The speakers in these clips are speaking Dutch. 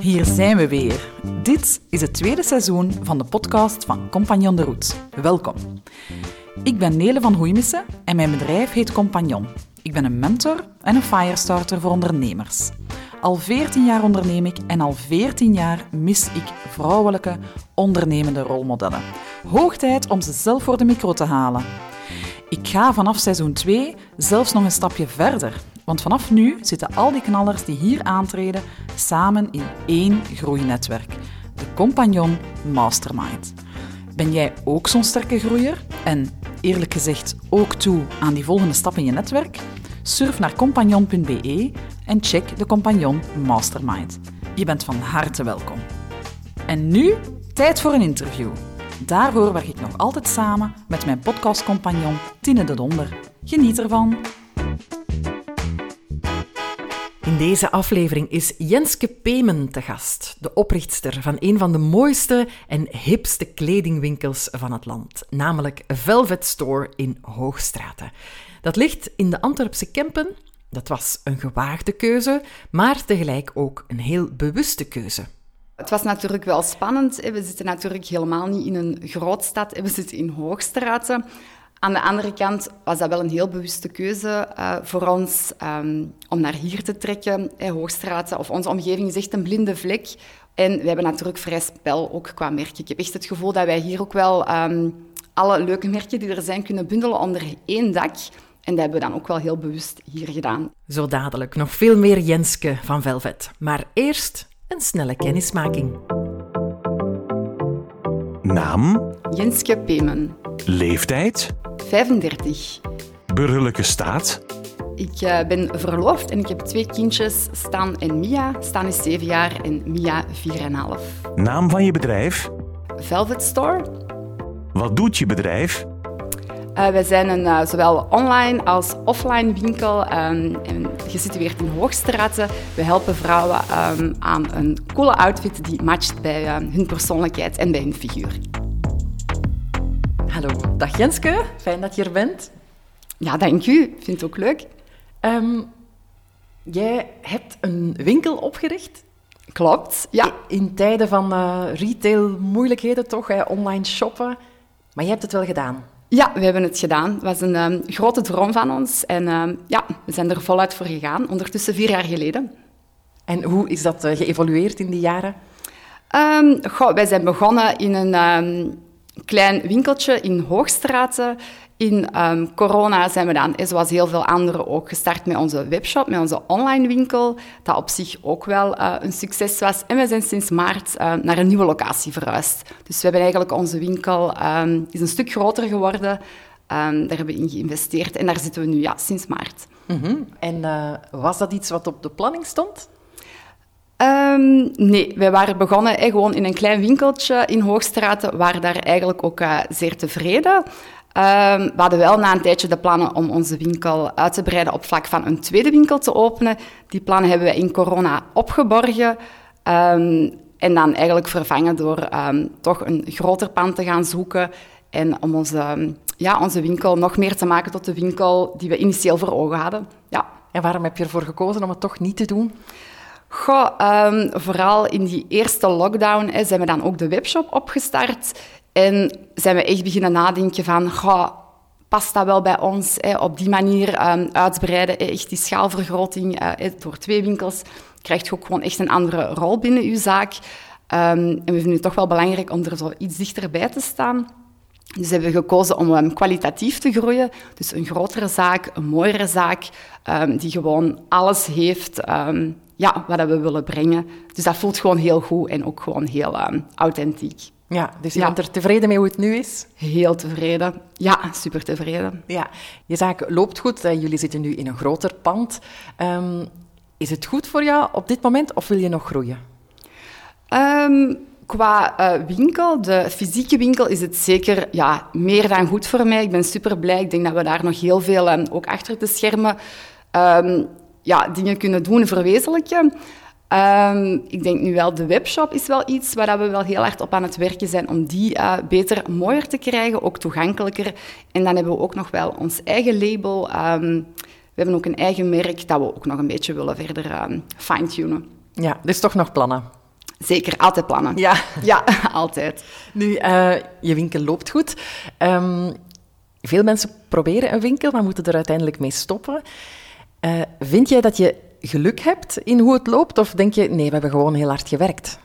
Hier zijn we weer. Dit is het tweede seizoen van de podcast van Compagnon de Route. Welkom. Ik ben Nele van Hoeimissen en mijn bedrijf heet Compagnon. Ik ben een mentor en een firestarter voor ondernemers. Al 14 jaar onderneem ik en al 14 jaar mis ik vrouwelijke ondernemende rolmodellen. Hoog tijd om ze zelf voor de micro te halen. Ik ga vanaf seizoen 2 zelfs nog een stapje verder. Want vanaf nu zitten al die knallers die hier aantreden samen in één groeinetwerk. De Compagnon Mastermind. Ben jij ook zo'n sterke groeier? En eerlijk gezegd ook toe aan die volgende stap in je netwerk? Surf naar compagnon.be en check de Compagnon Mastermind. Je bent van harte welkom. En nu tijd voor een interview. Daarvoor werk ik nog altijd samen met mijn podcastcompagnon Tine de Donder. Geniet ervan! In deze aflevering is Jenske Pemen te gast, de oprichter van een van de mooiste en hipste kledingwinkels van het land, namelijk Velvet Store in Hoogstraten. Dat ligt in de Antwerpse Kempen. Dat was een gewaagde keuze, maar tegelijk ook een heel bewuste keuze. Het was natuurlijk wel spannend. We zitten natuurlijk helemaal niet in een grootstad. We zitten in Hoogstraten. Aan de andere kant was dat wel een heel bewuste keuze uh, voor ons um, om naar hier te trekken. Hey, Hoogstraten of onze omgeving is echt een blinde vlek. En we hebben natuurlijk vrij spel ook qua merken. Ik heb echt het gevoel dat wij hier ook wel um, alle leuke merken die er zijn kunnen bundelen onder één dak. En dat hebben we dan ook wel heel bewust hier gedaan. Zo dadelijk nog veel meer Jenske van Velvet. Maar eerst een snelle kennismaking. Naam? Jenske Pemen. Leeftijd? 35. Burgerlijke staat? Ik uh, ben verloofd en ik heb twee kindjes, Stan en Mia. Stan is 7 jaar en Mia 4,5. Naam van je bedrijf? Velvet Store. Wat doet je bedrijf? Uh, wij zijn een uh, zowel online als offline winkel um, en gesitueerd in Hoogstraten. We helpen vrouwen um, aan een coole outfit die matcht bij uh, hun persoonlijkheid en bij hun figuur. Hallo, dag Jenske. Fijn dat je er bent. Ja, dank u. Ik vind het ook leuk. Um, jij hebt een winkel opgericht. Klopt, ja. In tijden van retail moeilijkheden toch, hè? online shoppen. Maar je hebt het wel gedaan. Ja, we hebben het gedaan. Het was een um, grote droom van ons. En um, ja, we zijn er voluit voor gegaan, ondertussen vier jaar geleden. En hoe is dat uh, geëvolueerd in die jaren? Um, goh, wij zijn begonnen in een klein winkeltje in Hoogstraten. In um, corona zijn we dan, zoals heel veel anderen, ook gestart met onze webshop, met onze online winkel, dat op zich ook wel uh, een succes was. En we zijn sinds maart uh, naar een nieuwe locatie verhuisd. Dus we hebben eigenlijk onze winkel um, is een stuk groter geworden. Um, daar hebben we in geïnvesteerd en daar zitten we nu ja, sinds maart. -hmm. En uh, was dat iets wat op de planning stond? Um, nee, wij waren begonnen eh, gewoon in een klein winkeltje in Hoogstraten, waren daar eigenlijk ook uh, zeer tevreden. Um, we hadden wel na een tijdje de plannen om onze winkel uit te breiden op vlak van een tweede winkel te openen. Die plannen hebben we in corona opgeborgen. Um, en dan eigenlijk vervangen door toch een groter pand te gaan zoeken. En om onze, ja, onze winkel nog meer te maken tot de winkel die we initieel voor ogen hadden. Ja. En waarom heb je ervoor gekozen om het toch niet te doen? Um, vooral in die eerste lockdown zijn we dan ook de webshop opgestart. En zijn we echt beginnen nadenken van, goh, past dat wel bij ons? Hè? Op die manier um, uitbreiden, echt die schaalvergroting uh, door twee winkels, krijgt je ook gewoon echt een andere rol binnen je zaak. Um, en we vinden het toch wel belangrijk om er zo iets dichterbij te staan. Dus hebben we gekozen om kwalitatief te groeien. Dus een grotere zaak, een mooiere zaak, die gewoon alles heeft ja, wat we willen brengen. Dus dat voelt gewoon heel goed en ook gewoon heel um, authentiek. Ja, dus je ja. bent er tevreden mee hoe het nu is? Heel tevreden. Ja, super tevreden. Ja, je zaak loopt goed. Jullie zitten nu in een groter pand. Um, is het goed voor jou op dit moment of wil je nog groeien? Um, qua uh, winkel, de fysieke winkel, is het zeker ja, meer dan goed voor mij. Ik ben super blij. Ik denk dat we daar nog heel veel, um, ook achter de schermen, um, ja, dingen kunnen doen, verwezenlijken. Um, ik denk nu wel, de webshop is wel iets waar we wel heel hard op aan het werken zijn om die uh, beter, mooier te krijgen, ook toegankelijker. En dan hebben we ook nog wel ons eigen label. Um, we hebben ook een eigen merk dat we ook nog een beetje willen verder ehm, fine-tunen. Ja, dus toch nog plannen. Zeker, altijd plannen. Ja. Ja, altijd. Nu, eh, je winkel loopt goed. Ehm, veel mensen proberen een winkel, maar moeten er uiteindelijk mee stoppen. Eh, vind jij dat je geluk hebt in hoe het loopt? Of denk je, nee, we hebben gewoon heel hard gewerkt?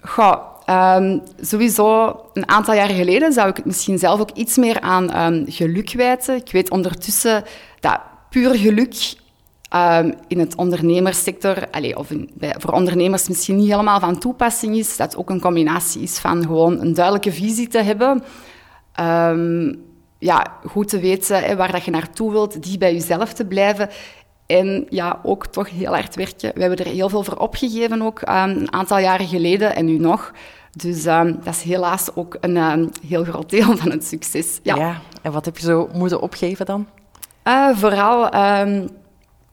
Goh, ehm, sowieso een aantal jaren geleden zou ik het misschien zelf ook iets meer aan ehm, geluk wijten. Ik weet ondertussen dat puur geluk ehm, in het ondernemerssector, allez, of voor ondernemers misschien niet helemaal van toepassing is. Dat ook een combinatie is van gewoon een duidelijke visie te hebben. Ja, goed te weten hè, waar dat je naartoe wilt, die bij jezelf te blijven. En ja, ook toch heel hard werken. We hebben er heel veel voor opgegeven ook ehm, een aantal jaren geleden en nu nog. Dus ehm, dat is helaas ook een ehm, heel groot deel van het succes. Ja. En wat heb je zo moeten opgeven dan? Eh, vooral ehm,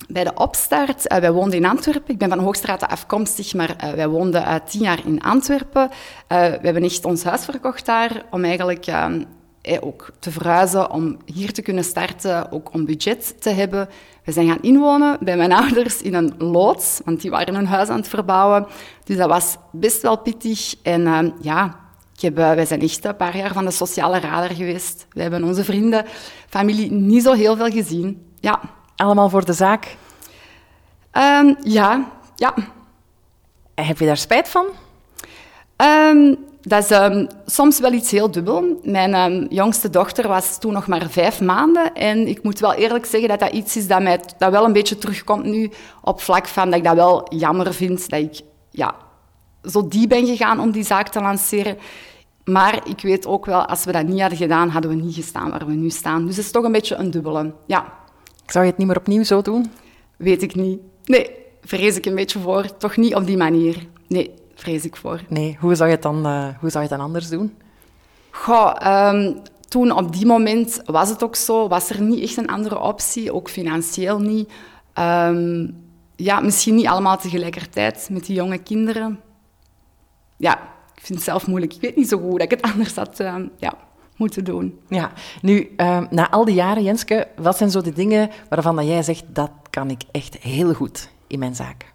bij de opstart. eh, wij woonden in Antwerpen. Ik ben van Hoogstraten afkomstig, maar eh, wij woonden eh, tien jaar in Antwerpen. Eh, we hebben echt ons huis verkocht daar om eigenlijk ehm, eh, ook te verhuizen, om hier te kunnen starten, ook om budget te hebben. We zijn gaan inwonen bij mijn ouders in een loods, want die waren een huis aan het verbouwen. Dus dat was best wel pittig. En ehm, ja, ik heb, eh, wij zijn echt een paar jaar van de sociale radar geweest. We hebben onze vrienden, familie niet zo heel veel gezien. Ja, Allemaal voor de zaak. Ehm, ja, ja. Heb je daar spijt van? Ehm, dat is ehm, soms wel iets heel dubbel. Mijn ehm, jongste dochter was toen nog maar vijf maanden. En ik moet wel eerlijk zeggen dat dat iets is dat mij dat wel een beetje terugkomt nu. Op vlak van dat ik dat wel jammer vind. Dat ik ja, zo diep ben gegaan om die zaak te lanceren. Maar ik weet ook wel, als we dat niet hadden gedaan, hadden we niet gestaan waar we nu staan. Dus het is toch een beetje een dubbele. Ja, Zou je het niet meer opnieuw zo doen? weet ik niet. Nee, vrees ik een beetje voor. Toch niet op die manier. Nee, vrees ik voor. Nee, hoe zou je het dan, eh, hoe zou je het dan anders doen? Goh, ehm, toen op die moment was het ook zo, was er niet echt een andere optie, ook financieel niet. Ehm, ja, misschien niet allemaal tegelijkertijd met die jonge kinderen. Ja, ik vind het zelf moeilijk. Ik weet niet zo goed dat ik het anders had ehm, ja, moeten doen. Ja, nu, na al die jaren, Jenske, wat zijn zo de dingen waarvan dat jij zegt, dat kan ik echt heel goed in mijn zaak?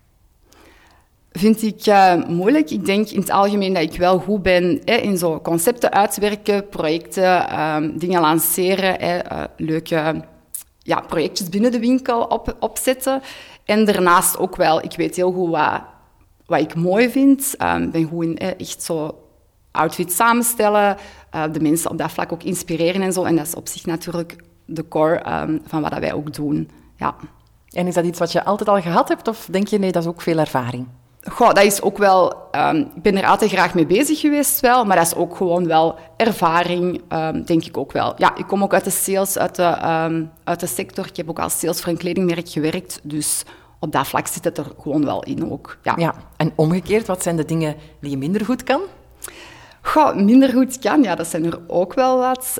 Vind ik eh, moeilijk. Ik denk in het algemeen dat ik wel goed ben hè, in zo concepten uitwerken, projecten, ehm, dingen lanceren, hè, eh, leuke ja, projectjes binnen de winkel op, opzetten. En daarnaast ook wel, ik weet heel goed wat, wat ik mooi vind. Ehm, Ik ben goed in echt zo outfits samenstellen, eh, de mensen op dat vlak ook inspireren en zo. En dat is op zich natuurlijk de core ehm, van wat wij ook doen. Ja. En is dat iets wat je altijd al gehad hebt, of denk je, nee, dat is ook veel ervaring? Goh, dat is ook wel... ehm, ik ben er altijd graag mee bezig geweest wel, maar dat is ook gewoon wel ervaring, ehm, denk ik ook wel. Ja, ik kom ook uit de sales, uit de, ehm, uit de sector. Ik heb ook als sales voor een kledingmerk gewerkt, dus op dat vlak zit het er gewoon wel in ook. Ja. Ja, en omgekeerd, wat zijn de dingen die je minder goed kan? Goh, minder goed kan, ja, dat zijn er ook wel wat.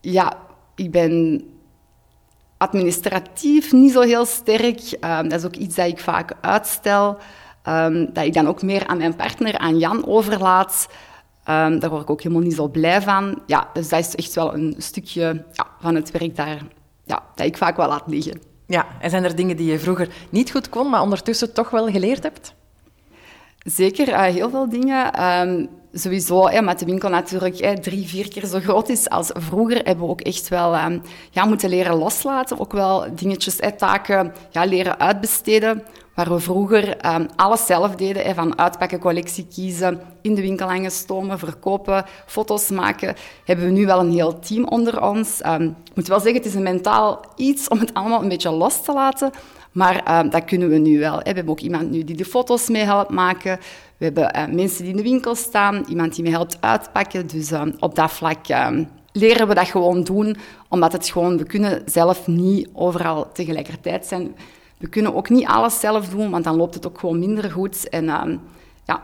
Ja, ik ben administratief niet zo heel sterk. Ehm, dat is ook iets dat ik vaak uitstel. Ehm, dat ik dan ook meer aan mijn partner, aan Jan, overlaat. Ehm, daar word ik ook helemaal niet zo blij van. Ja, dus dat is echt wel een stukje ja, van het werk daar, ja, dat ik vaak wel laat liggen. Ja, en zijn er dingen die je vroeger niet goed kon, maar ondertussen toch wel geleerd hebt? Zeker, eh, heel veel dingen. Ehm, sowieso, hè, omdat de winkel natuurlijk drie, vier keer zo groot is als vroeger, hebben we ook echt wel ehm, ja, moeten leren loslaten. Ook wel dingetjes, hè, taken ja, leren uitbesteden. Waar we vroeger ehm, alles zelf deden, hè, van uitpakken, collectie kiezen, in de winkel hangen, stomen, verkopen, foto's maken, hebben we nu wel een heel team onder ons. Ehm, ik moet wel zeggen, het is een mentaal iets om het allemaal een beetje los te laten. Maar dat kunnen we nu wel. We hebben ook iemand nu die de foto's mee helpt maken. We hebben eh, mensen die in de winkel staan, iemand die me helpt uitpakken. Dus ehm, op dat vlak ehm, leren we dat gewoon doen, omdat het gewoon, we kunnen zelf niet overal tegelijkertijd zijn. We kunnen ook niet alles zelf doen, want dan loopt het ook gewoon minder goed. En ja,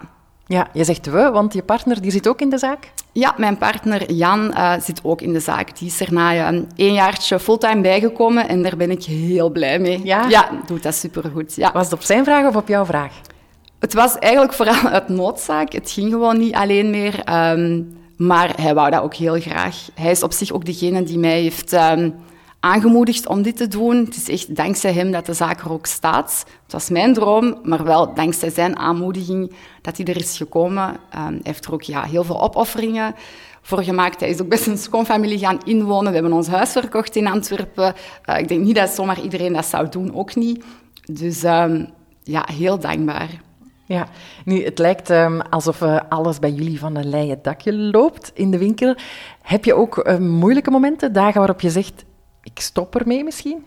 Ja, je zegt we, want je partner die zit ook in de zaak? ja, mijn partner Jan eh, zit ook in de zaak. Die is er na eh, een jaartje fulltime bijgekomen en daar ben ik heel blij mee. Ja? Ja, doet dat supergoed. Ja. Was het op zijn vraag of op jouw vraag? Het was eigenlijk vooral uit noodzaak. Het ging gewoon niet alleen meer. ehm, maar hij wou dat ook heel graag. Hij is op zich ook degene die mij heeft ehm, aangemoedigd om dit te doen. Het is echt dankzij hem dat de zaak er ook staat. Het was mijn droom, maar wel dankzij zijn aanmoediging dat hij er is gekomen. Ehm, hij heeft er ook ja, heel veel opofferingen voor gemaakt. Hij is ook best een schoonfamilie gaan inwonen. We hebben ons huis verkocht in Antwerpen. Uh, ik denk niet dat zomaar iedereen dat zou doen, ook niet. Dus ja, heel dankbaar. Ja, nu, het lijkt um, alsof uh, alles bij jullie van een leien dakje loopt in de winkel. Heb je ook uh, moeilijke momenten, dagen waarop je zegt, ik stop ermee misschien?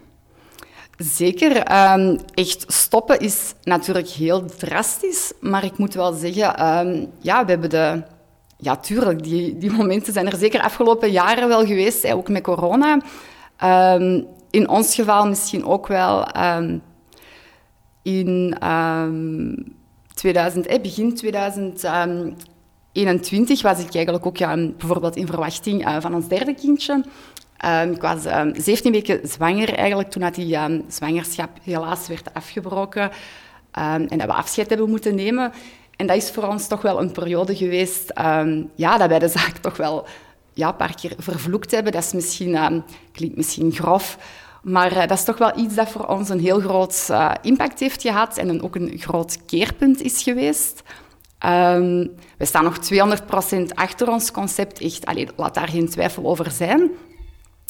Zeker. Um, echt stoppen is natuurlijk heel drastisch, maar ik moet wel zeggen, um, ja, we hebben de... Ja, tuurlijk, die, die momenten zijn er zeker afgelopen jaren wel geweest, ook met corona. In ons geval misschien ook wel in 2000, eh, begin 2021 was ik eigenlijk ook ja, bijvoorbeeld in verwachting uh, van ons derde kindje. Um, ik was um, 17 weken zwanger eigenlijk toen dat die zwangerschap helaas werd afgebroken en dat we afscheid hebben moeten nemen. En dat is voor ons toch wel een periode geweest ja, dat wij de zaak toch wel ja, een paar keer vervloekt hebben. Dat is misschien, klinkt misschien grof, maar uh, dat is toch wel iets dat voor ons een heel groot uh, impact heeft gehad en een, ook een groot keerpunt is geweest. Um, we staan nog 200% achter ons concept, echt. Laat daar geen twijfel over zijn.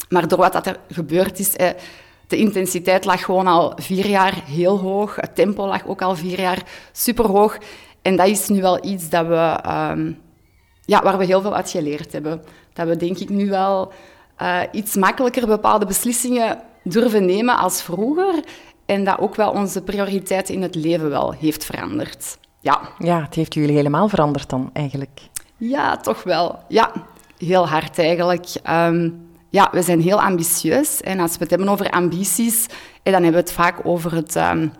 Maar door wat dat er gebeurd is, eh, de intensiteit lag gewoon al vier jaar heel hoog. Het tempo lag ook al vier jaar superhoog. En dat is nu wel iets dat we, um, ja, waar we heel veel uit geleerd hebben. Dat we denk ik nu wel uh, iets makkelijker bepaalde beslissingen durven nemen als vroeger. En dat ook wel onze prioriteiten in het leven wel heeft veranderd. Ja. ja, het heeft jullie helemaal veranderd dan eigenlijk. Ja, toch wel. Ja, heel hard eigenlijk. Um, ja, we zijn heel ambitieus. En als we het hebben over ambities, dan hebben we het vaak over het um,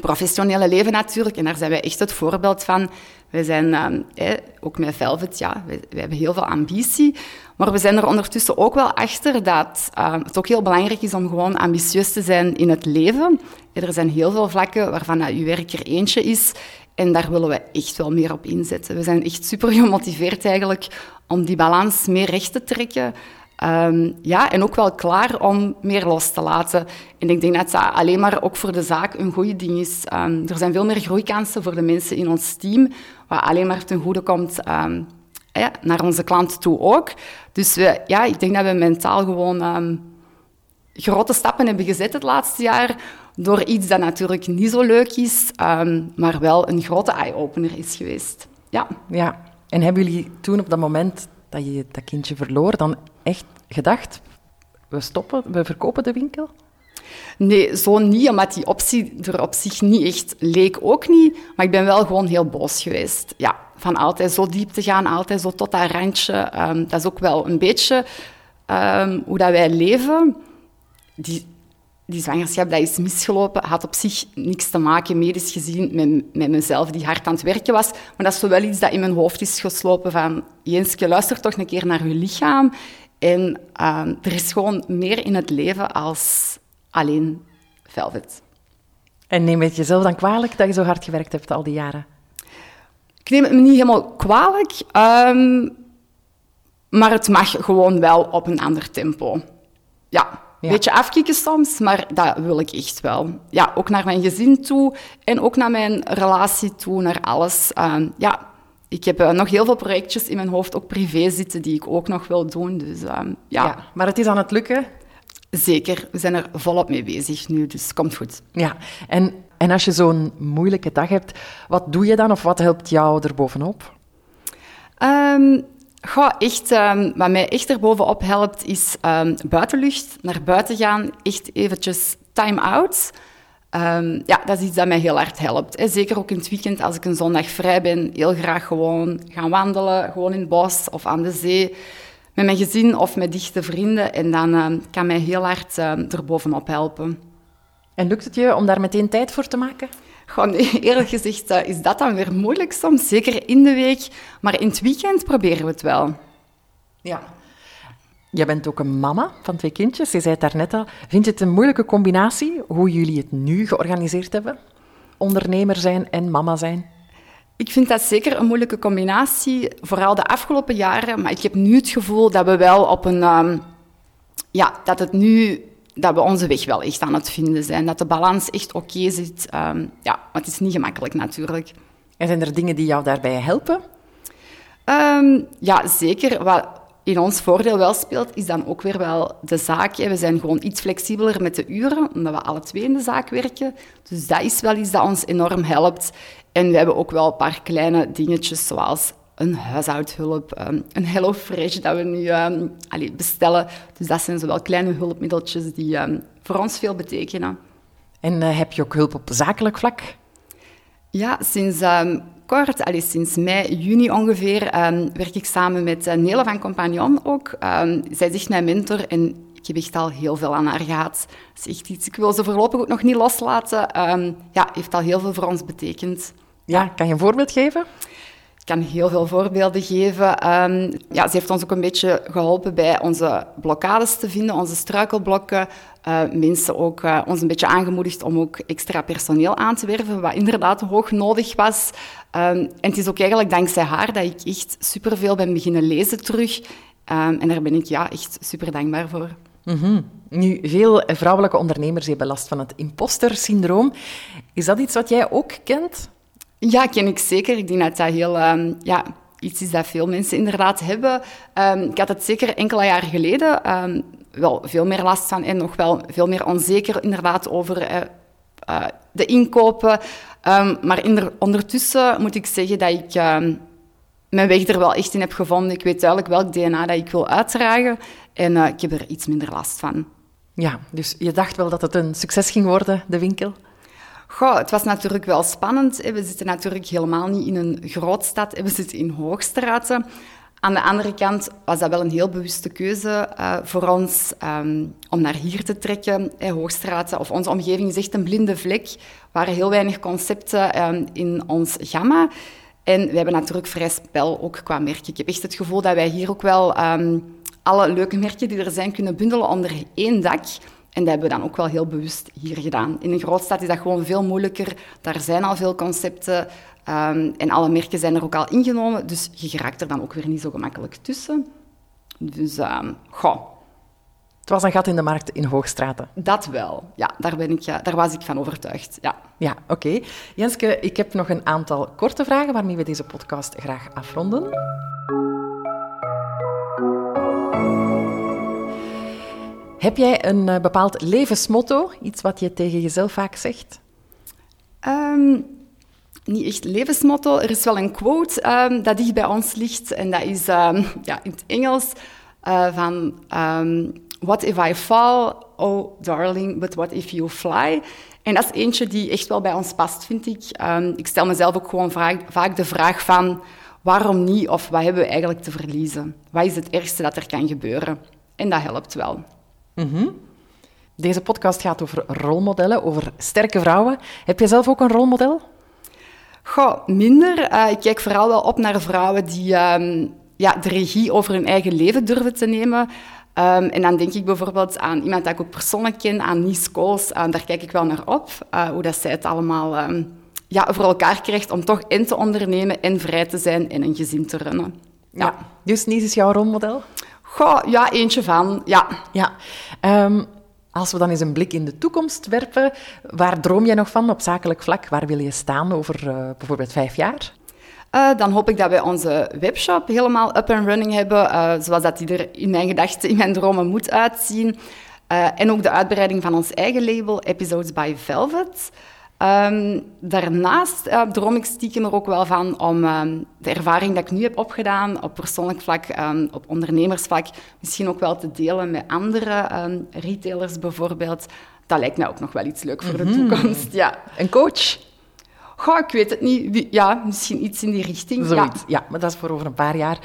professionele leven natuurlijk. En daar zijn wij echt het voorbeeld van. We zijn, eh, ook met Velvet, ja, we, hebben heel veel ambitie. Maar we zijn er ondertussen ook wel achter dat um, het ook heel belangrijk is om gewoon ambitieus te zijn in het leven. Er zijn heel veel vlakken waarvan dat uw werk er eentje is. En daar willen we echt wel meer op inzetten. We zijn echt super gemotiveerd eigenlijk om die balans meer recht te trekken. Um, ja, en ook wel klaar om meer los te laten. En ik denk dat dat alleen maar ook voor de zaak een goed ding is. Um, er zijn veel meer groeikansen voor de mensen in ons team, wat alleen maar ten goede komt um, ja, naar onze klant toe ook. Dus we, ja, ik denk dat we mentaal gewoon grote stappen hebben gezet het laatste jaar door iets dat natuurlijk niet zo leuk is, maar wel een grote eye-opener is geweest. Ja. ja. En hebben jullie toen op dat moment dat je dat kindje verloor, dan echt gedacht, we stoppen, we verkopen de winkel? Nee, zo niet, omdat die optie er op zich niet echt leek ook niet. Maar ik ben wel gewoon heel boos geweest. Ja, van altijd zo diep te gaan, altijd zo tot dat randje. Um, dat is ook wel een beetje um, hoe dat wij leven. Die, die zwangerschap dat is misgelopen, had op zich niks te maken, medisch gezien, met, met mezelf die hard aan het werken was. Maar dat is wel iets dat in mijn hoofd is geslopen van... Jenske, luister toch een keer naar je lichaam. En uh, er is gewoon meer in het leven als alleen velvet. En neem het jezelf dan kwalijk dat je zo hard gewerkt hebt al die jaren? Ik neem het me niet helemaal kwalijk, um, maar het mag gewoon wel op een ander tempo. Ja, een beetje afkicken soms, maar dat wil ik echt wel. Ja, ook naar mijn gezin toe en ook naar mijn relatie toe, naar alles. Um, ja, ik heb uh, nog heel veel projectjes in mijn hoofd, ook privé zitten, die ik ook nog wil doen. Dus, um, ja. ja. Maar het is aan het lukken? Zeker, we zijn er volop mee bezig nu, dus komt goed. Ja, en, en als je zo'n moeilijke dag hebt, wat doe je dan of wat helpt jou er bovenop? Um, Goh, echt, um, wat mij echt erbovenop helpt, is um, buitenlucht, naar buiten gaan, echt eventjes time-out. Um, ja, dat is iets dat mij heel hard helpt. Hè. Zeker ook in het weekend, als ik een zondag vrij ben, heel graag gewoon gaan wandelen, gewoon in het bos of aan de zee, met mijn gezin of met dichte vrienden. En dan kan mij heel hard erbovenop helpen. En lukt het je om daar meteen tijd voor te maken? Gewoon, eerlijk gezegd uh, is dat dan weer moeilijk soms, zeker in de week. Maar in het weekend proberen we het wel. Ja. Jij bent ook een mama van twee kindjes, je zei het daarnet al. Vind je het een moeilijke combinatie, hoe jullie het nu georganiseerd hebben? Ondernemer zijn en mama zijn? Ik vind dat zeker een moeilijke combinatie, vooral de afgelopen jaren. Maar ik heb nu het gevoel dat we wel op een... Um, ja, dat het nu dat we onze weg wel echt aan het vinden zijn. Dat de balans echt oké zit. Ehm, ja, maar het is niet gemakkelijk natuurlijk. En zijn er dingen die jou daarbij helpen? Ehm, ja, zeker. Wat in ons voordeel wel speelt, is dan ook weer wel de zaak. hè. We zijn gewoon iets flexibeler met de uren, omdat we alle twee in de zaak werken. Dus dat is wel iets dat ons enorm helpt. En we hebben ook wel een paar kleine dingetjes, zoals een huishoudhulp, ehm, een HelloFresh dat we nu ehm, allee, bestellen. Dus dat zijn zowel kleine hulpmiddeltjes die ehm, voor ons veel betekenen. En eh, heb je ook hulp op zakelijk vlak? Ja, sinds kort, allee, sinds mei, juni ongeveer, werk ik samen met uh, Nele van Compagnon ook. Zij is echt mijn mentor en ik heb echt al heel veel aan haar gehad. Dat is echt iets, ik wil ze voorlopig ook nog niet loslaten. Ja, heeft al heel veel voor ons betekend. Ja, kan je een voorbeeld geven? Ik kan heel veel voorbeelden geven. Ehm, ja, ze heeft ons ook een beetje geholpen bij onze blokkades te vinden, onze struikelblokken. Eh, mensen ook eh, ons een beetje aangemoedigd om ook extra personeel aan te werven, wat inderdaad hoog nodig was. Ehm, en het is ook eigenlijk dankzij haar dat ik echt superveel ben beginnen lezen terug. Ehm, en daar ben ik ja, echt super dankbaar voor. Mhm. Nu, veel vrouwelijke ondernemers hebben last van het imposter-syndroom. Is dat iets wat jij ook kent? Ja, ken ik zeker. Ik denk dat dat heel, ehm, ja, iets is dat veel mensen inderdaad hebben. Ehm, ik had het zeker enkele jaren geleden ehm, wel veel meer last van en nog wel veel meer onzeker inderdaad over eh, eh, de inkopen. Maar ondertussen moet ik zeggen dat ik mijn weg er wel echt in heb gevonden. Ik weet duidelijk welk DNA dat ik wil uitdragen en eh, ik heb er iets minder last van. Ja, dus je dacht wel dat het een succes ging worden, de winkel? Goh, het was natuurlijk wel spannend. We zitten natuurlijk helemaal niet in een grootstad. hè. We zitten in Hoogstraten. Aan de andere kant was dat wel een heel bewuste keuze eh, voor ons ehm, om naar hier te trekken. hè. Hoogstraten, of onze omgeving is echt een blinde vlek. Er waren heel weinig concepten ehm, in ons gamma. En we hebben natuurlijk vrij spel ook qua merken. Ik heb echt het gevoel dat wij hier ook wel ehm, alle leuke merken die er zijn kunnen bundelen onder één dak. En dat hebben we dan ook wel heel bewust hier gedaan. In een grootstad is dat gewoon veel moeilijker. Daar zijn al veel concepten ehm, en alle merken zijn er ook al ingenomen. Dus je geraakt er dan ook weer niet zo gemakkelijk tussen. Dus, goh, Het was een gat in de markt in Hoogstraten. dat wel. Ja, daar, ben ik, ja, daar was ik van overtuigd. Ja. Ja, oké. Jenske, ik heb nog een aantal korte vragen waarmee we deze podcast graag afronden. Heb jij een eh, bepaald levensmotto? Iets wat je tegen jezelf vaak zegt? Ehm, niet echt levensmotto. Er is wel een quote ehm, dat dicht bij ons ligt. En dat is ehm, ja, in het Engels eh, van... what if I fall? Oh, darling, but what if you fly? En dat is eentje die echt wel bij ons past, vind ik. Ik stel mezelf ook gewoon vaak, vaak de vraag van... Waarom niet? Of wat hebben we eigenlijk te verliezen? Wat is het ergste dat er kan gebeuren? En dat helpt wel. Deze podcast gaat over rolmodellen, over sterke vrouwen. Heb jij zelf ook een rolmodel? Goh, minder. Eh, ik kijk vooral wel op naar vrouwen die ehm, ja, de regie over hun eigen leven durven te nemen. Ehm, en dan denk ik bijvoorbeeld aan iemand dat ik ook persoonlijk ken, aan Nies Kools. Eh, daar kijk ik wel naar op, eh, hoe dat zij het allemaal ehm, ja, voor elkaar krijgt om toch en te ondernemen en vrij te zijn en een gezin te runnen. Ja. Dus Nies is jouw rolmodel? Goh, ja, eentje van, ja. Ja. Ehm, als we dan eens een blik in de toekomst werpen, waar droom jij nog van op zakelijk vlak? Waar wil je staan over eh, bijvoorbeeld vijf jaar? Eh, dan hoop ik dat wij onze webshop helemaal up and running hebben, eh, zoals dat die er in mijn gedachten, in mijn dromen moet uitzien. En ook de uitbreiding van ons eigen label, Episodes by Velvet. Ehm, daarnaast eh, droom ik stiekem er ook wel van om ehm, de ervaring dat ik nu heb opgedaan op persoonlijk vlak, ehm, op ondernemersvlak, misschien ook wel te delen met andere retailers bijvoorbeeld. Dat lijkt mij ook nog wel iets leuk voor de toekomst. Ja. Een coach? Goh, ik weet het niet. Ja, misschien iets in die richting. Ja. Zoiets. Ja. maar dat is voor over een paar jaar.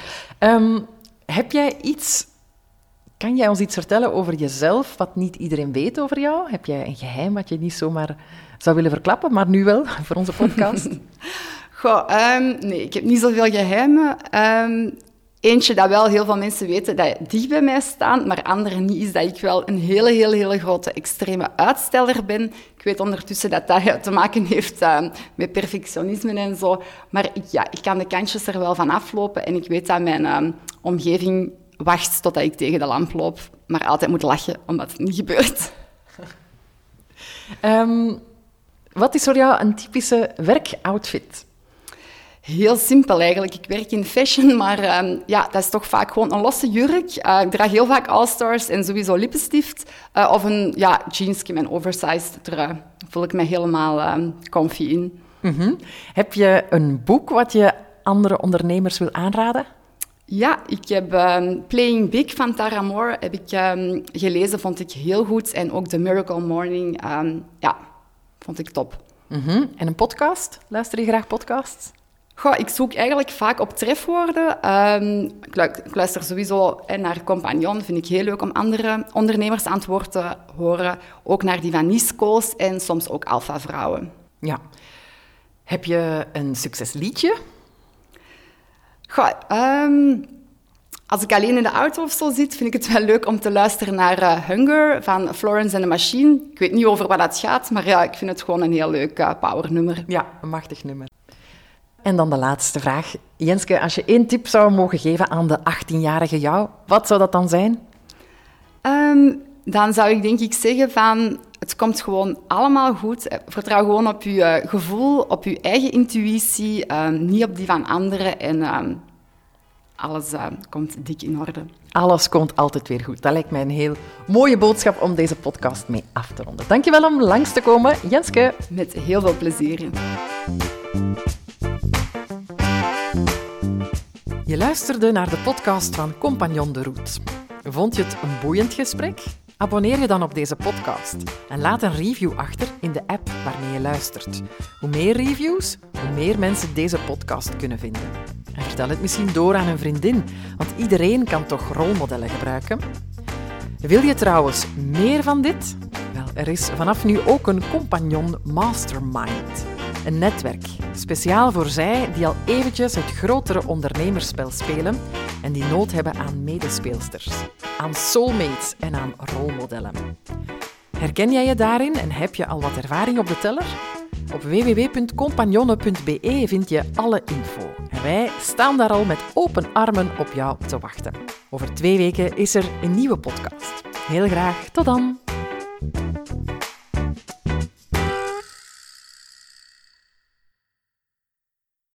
Heb jij iets... Kan jij ons iets vertellen over jezelf wat niet iedereen weet over jou? Heb jij een geheim wat je niet zomaar zou willen verklappen, maar nu wel voor onze podcast? Goh, ehm, nee, ik heb niet zoveel geheimen. Ehm, eentje dat wel heel veel mensen weten dat dicht bij mij staan, maar anderen niet, is dat ik wel een hele, hele, hele grote extreme uitsteller ben. Ik weet ondertussen dat dat te maken heeft ehm, met perfectionisme en zo. Maar ik, ja, ik kan de kantjes er wel van aflopen en ik weet dat mijn omgeving wacht totdat ik tegen de lamp loop, maar altijd moet lachen omdat het niet gebeurt. Ehm, wat is voor jou een typische werkoutfit? Heel simpel eigenlijk. Ik werk in fashion, maar ehm, ja, dat is toch vaak gewoon een losse jurk. Uh, ik draag heel vaak All-Stars en sowieso lippenstift. Uh, of een ja, een oversized trui. Daar voel ik me helemaal um, comfy in. Mm Heb je een boek wat je andere ondernemers wil aanraden? Ja, ik heb um, Playing Big van Tara Moore heb ik, gelezen, vond ik heel goed. En ook The Miracle Morning, ja, vond ik top. Mm -hmm. En een podcast? Luister je graag podcasts? Goh, ik zoek eigenlijk vaak op trefwoorden. Um, ik, luister sowieso naar Compagnon. Vind ik heel leuk om andere ondernemers aan het woord te horen. Ook naar die van Nisco's en soms ook Alpha-vrouwen. Ja. Heb je een succesliedje? Goh, um, als ik alleen in de auto of zo zit, vind ik het wel leuk om te luisteren naar uh, Hunger van Florence and the Machine. Ik weet niet over wat dat gaat, maar ja, ik vind het gewoon een heel leuk uh, powernummer. Ja, een machtig nummer. En dan de laatste vraag. Jenske, als je één tip zou mogen geven aan de 18-jarige jou, wat zou dat dan zijn? Um, dan zou ik denk ik zeggen van, het komt gewoon allemaal goed. Vertrouw gewoon op je gevoel, op je eigen intuïtie, uh, niet op die van anderen. En uh, alles uh, komt dik in orde. Alles komt altijd weer goed. Dat lijkt mij een heel mooie boodschap om deze podcast mee af te ronden. Dankjewel om langs te komen, Jenske. Met heel veel plezier. Je luisterde naar de podcast van Compagnon de Route. Vond je het een boeiend gesprek? Abonneer je dan op deze podcast en laat een review achter in de app waarmee je luistert. Hoe meer reviews, hoe meer mensen deze podcast kunnen vinden. En vertel het misschien door aan een vriendin, want iedereen kan toch rolmodellen gebruiken. Wil je trouwens meer van dit? Wel, er is vanaf nu ook een Compagnon Mastermind. Een netwerk, speciaal voor zij die al eventjes het grotere ondernemerspel spelen en die nood hebben aan medespeelsters, aan soulmates en aan rolmodellen. Herken jij je daarin en heb je al wat ervaring op de teller? Op www.compagnonne.be vind je alle info. Wij staan daar al met open armen op jou te wachten. Over twee weken is er een nieuwe podcast. Heel graag, tot dan!